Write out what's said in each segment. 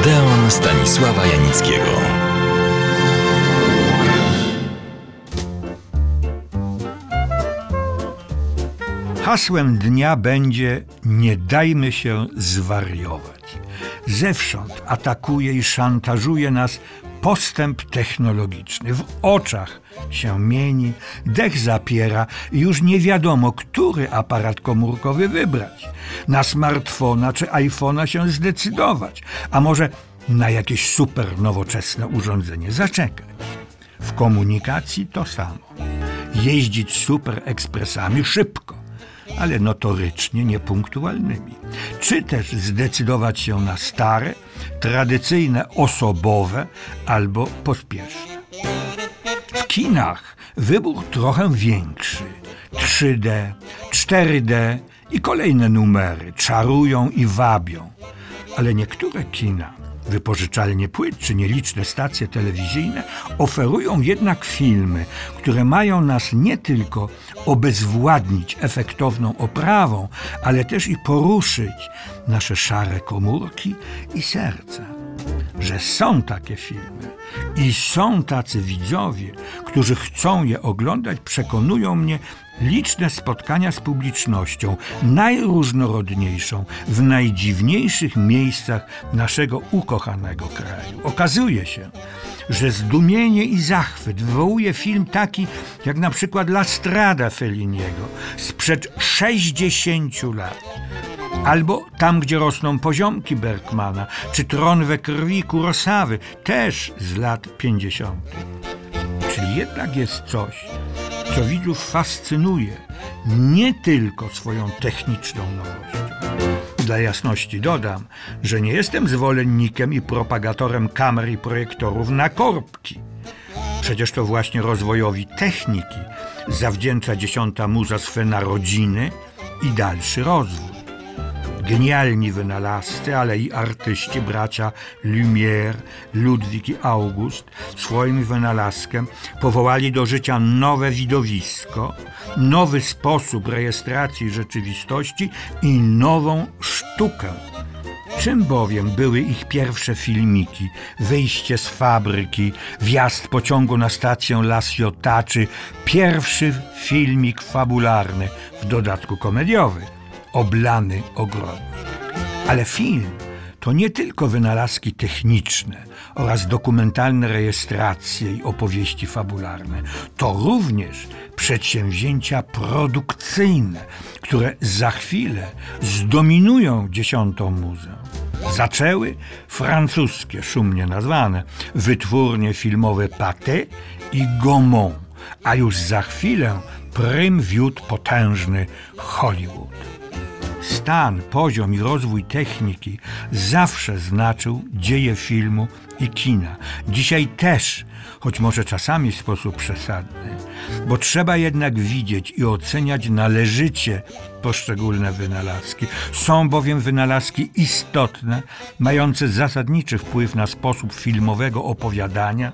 Odeon Stanisława Janickiego. Hasłem dnia będzie nie dajmy się zwariować. Zewsząd atakuje i szantażuje nas postęp technologiczny. W oczach się mieni, dech zapiera i już nie wiadomo, który aparat komórkowy wybrać. Na smartfona czy iPhona się zdecydować, a może na jakieś super nowoczesne urządzenie zaczekać. W komunikacji to samo. Jeździć super ekspresami szybko, ale notorycznie niepunktualnymi. Czy też zdecydować się na stare, tradycyjne, osobowe albo pospieszne. W kinach wybór trochę większy. 3D, 4D i kolejne numery czarują i wabią. Ale niektóre kina, wypożyczalnie płyt czy nieliczne stacje telewizyjne oferują jednak filmy, które mają nas nie tylko obezwładnić efektowną oprawą, ale też i poruszyć nasze szare komórki i serca że są takie filmy i są tacy widzowie, którzy chcą je oglądać, przekonują mnie liczne spotkania z publicznością, najróżnorodniejszą, w najdziwniejszych miejscach naszego ukochanego kraju. Okazuje się, że zdumienie i zachwyt wywołuje film taki jak na przykład La Strada Felliniego sprzed 60 lat Albo tam, gdzie rosną poziomki Bergmana, czy tron we krwi Kurosawy, też z lat 50. Czyli jednak jest coś, co widzów fascynuje nie tylko swoją techniczną nowością. Dla jasności dodam, że nie jestem zwolennikiem i propagatorem kamer i projektorów na korbki. Przecież to właśnie rozwojowi techniki zawdzięcza dziesiąta muza swe narodziny i dalszy rozwój genialni wynalazcy, ale i artyści, bracia Lumière, Ludwik i August, swoim wynalazkiem powołali do życia nowe widowisko, nowy sposób rejestracji rzeczywistości i nową sztukę. Czym bowiem były ich pierwsze filmiki, wyjście z fabryki, wjazd pociągu na stację La Ciotat, czy pierwszy filmik fabularny, w dodatku komediowy – oblany ogrodnik. Ale film to nie tylko wynalazki techniczne oraz dokumentalne rejestracje i opowieści fabularne. To również przedsięwzięcia produkcyjne, które za chwilę zdominują dziesiątą muzę. Zaczęły francuskie, szumnie nazwane, wytwórnie filmowe Pathé i Gaumont, a już za chwilę prym wiódł potężny Hollywood. Christ. Stan, poziom i rozwój techniki zawsze znaczył dzieje filmu i kina. Dzisiaj też, choć może czasami w sposób przesadny, bo trzeba jednak widzieć i oceniać należycie poszczególne wynalazki. Są bowiem wynalazki istotne, mające zasadniczy wpływ na sposób filmowego opowiadania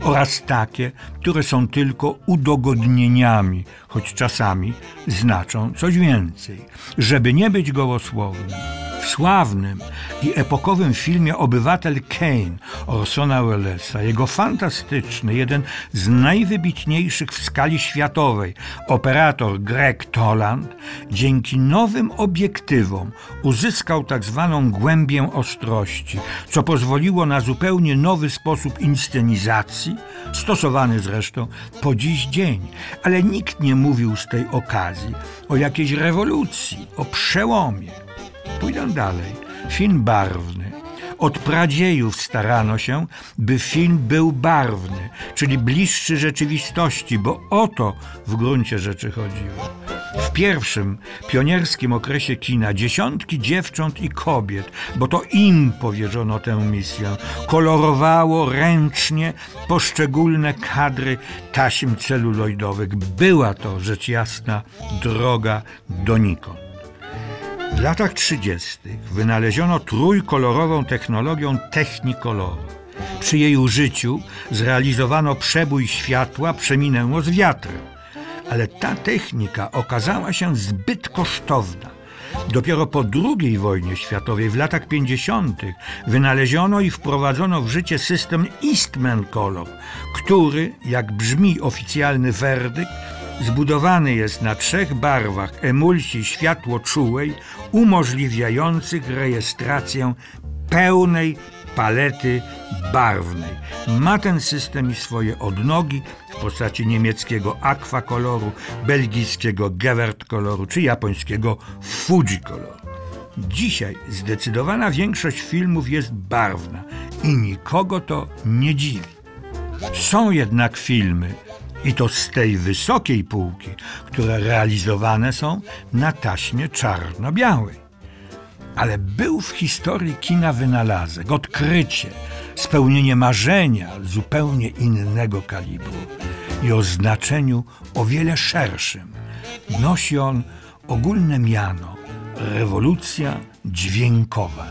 oraz takie, które są tylko udogodnieniami, choć czasami znaczą coś więcej, żeby nie być gołosłownym. Sławnym i epokowym filmie Obywatel Kane Orsona Wellesa, jego fantastyczny, jeden z najwybitniejszych w skali światowej, operator Greg Toland, dzięki nowym obiektywom uzyskał tak zwaną głębię ostrości, co pozwoliło na zupełnie nowy sposób inscenizacji, stosowany zresztą po dziś dzień. Ale nikt nie mówił z tej okazji o jakiejś rewolucji, o przełomie. Pójdę dalej. Film barwny. Od pradziejów starano się, by film był barwny, czyli bliższy rzeczywistości, bo o to w gruncie rzeczy chodziło. W pierwszym pionierskim okresie kina dziesiątki dziewcząt i kobiet, bo to im powierzono tę misję, kolorowało ręcznie poszczególne kadry taśm celuloidowych. Była to rzecz jasna droga donikąd. W latach 30. wynaleziono trójkolorową technologią technikoloru. Przy jej użyciu zrealizowano przebój światła przeminęło z wiatrem. Ale ta technika okazała się zbyt kosztowna. Dopiero po II wojnie światowej, w latach 50., wynaleziono i wprowadzono w życie system Eastman Color, który, jak brzmi oficjalny werdykt, zbudowany jest na trzech barwach emulsji światło-czułej, umożliwiających rejestrację pełnej palety barwnej. Ma ten system i swoje odnogi w postaci niemieckiego aqua koloru, belgijskiego Gewert koloru czy japońskiego Fuji koloru. Dzisiaj zdecydowana większość filmów jest barwna i nikogo to nie dziwi. Są jednak filmy, i to z tej wysokiej półki, które realizowane są na taśmie czarno-białej. Ale był w historii kina wynalazek, odkrycie, spełnienie marzenia zupełnie innego kalibru i o znaczeniu o wiele szerszym. Nosi on ogólne miano rewolucja dźwiękowa.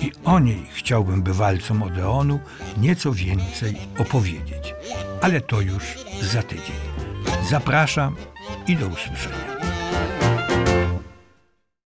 I o niej chciałbym bywalcom Odeonu nieco więcej opowiedzieć. Ale to już za tydzień. Zapraszam i do usłyszenia.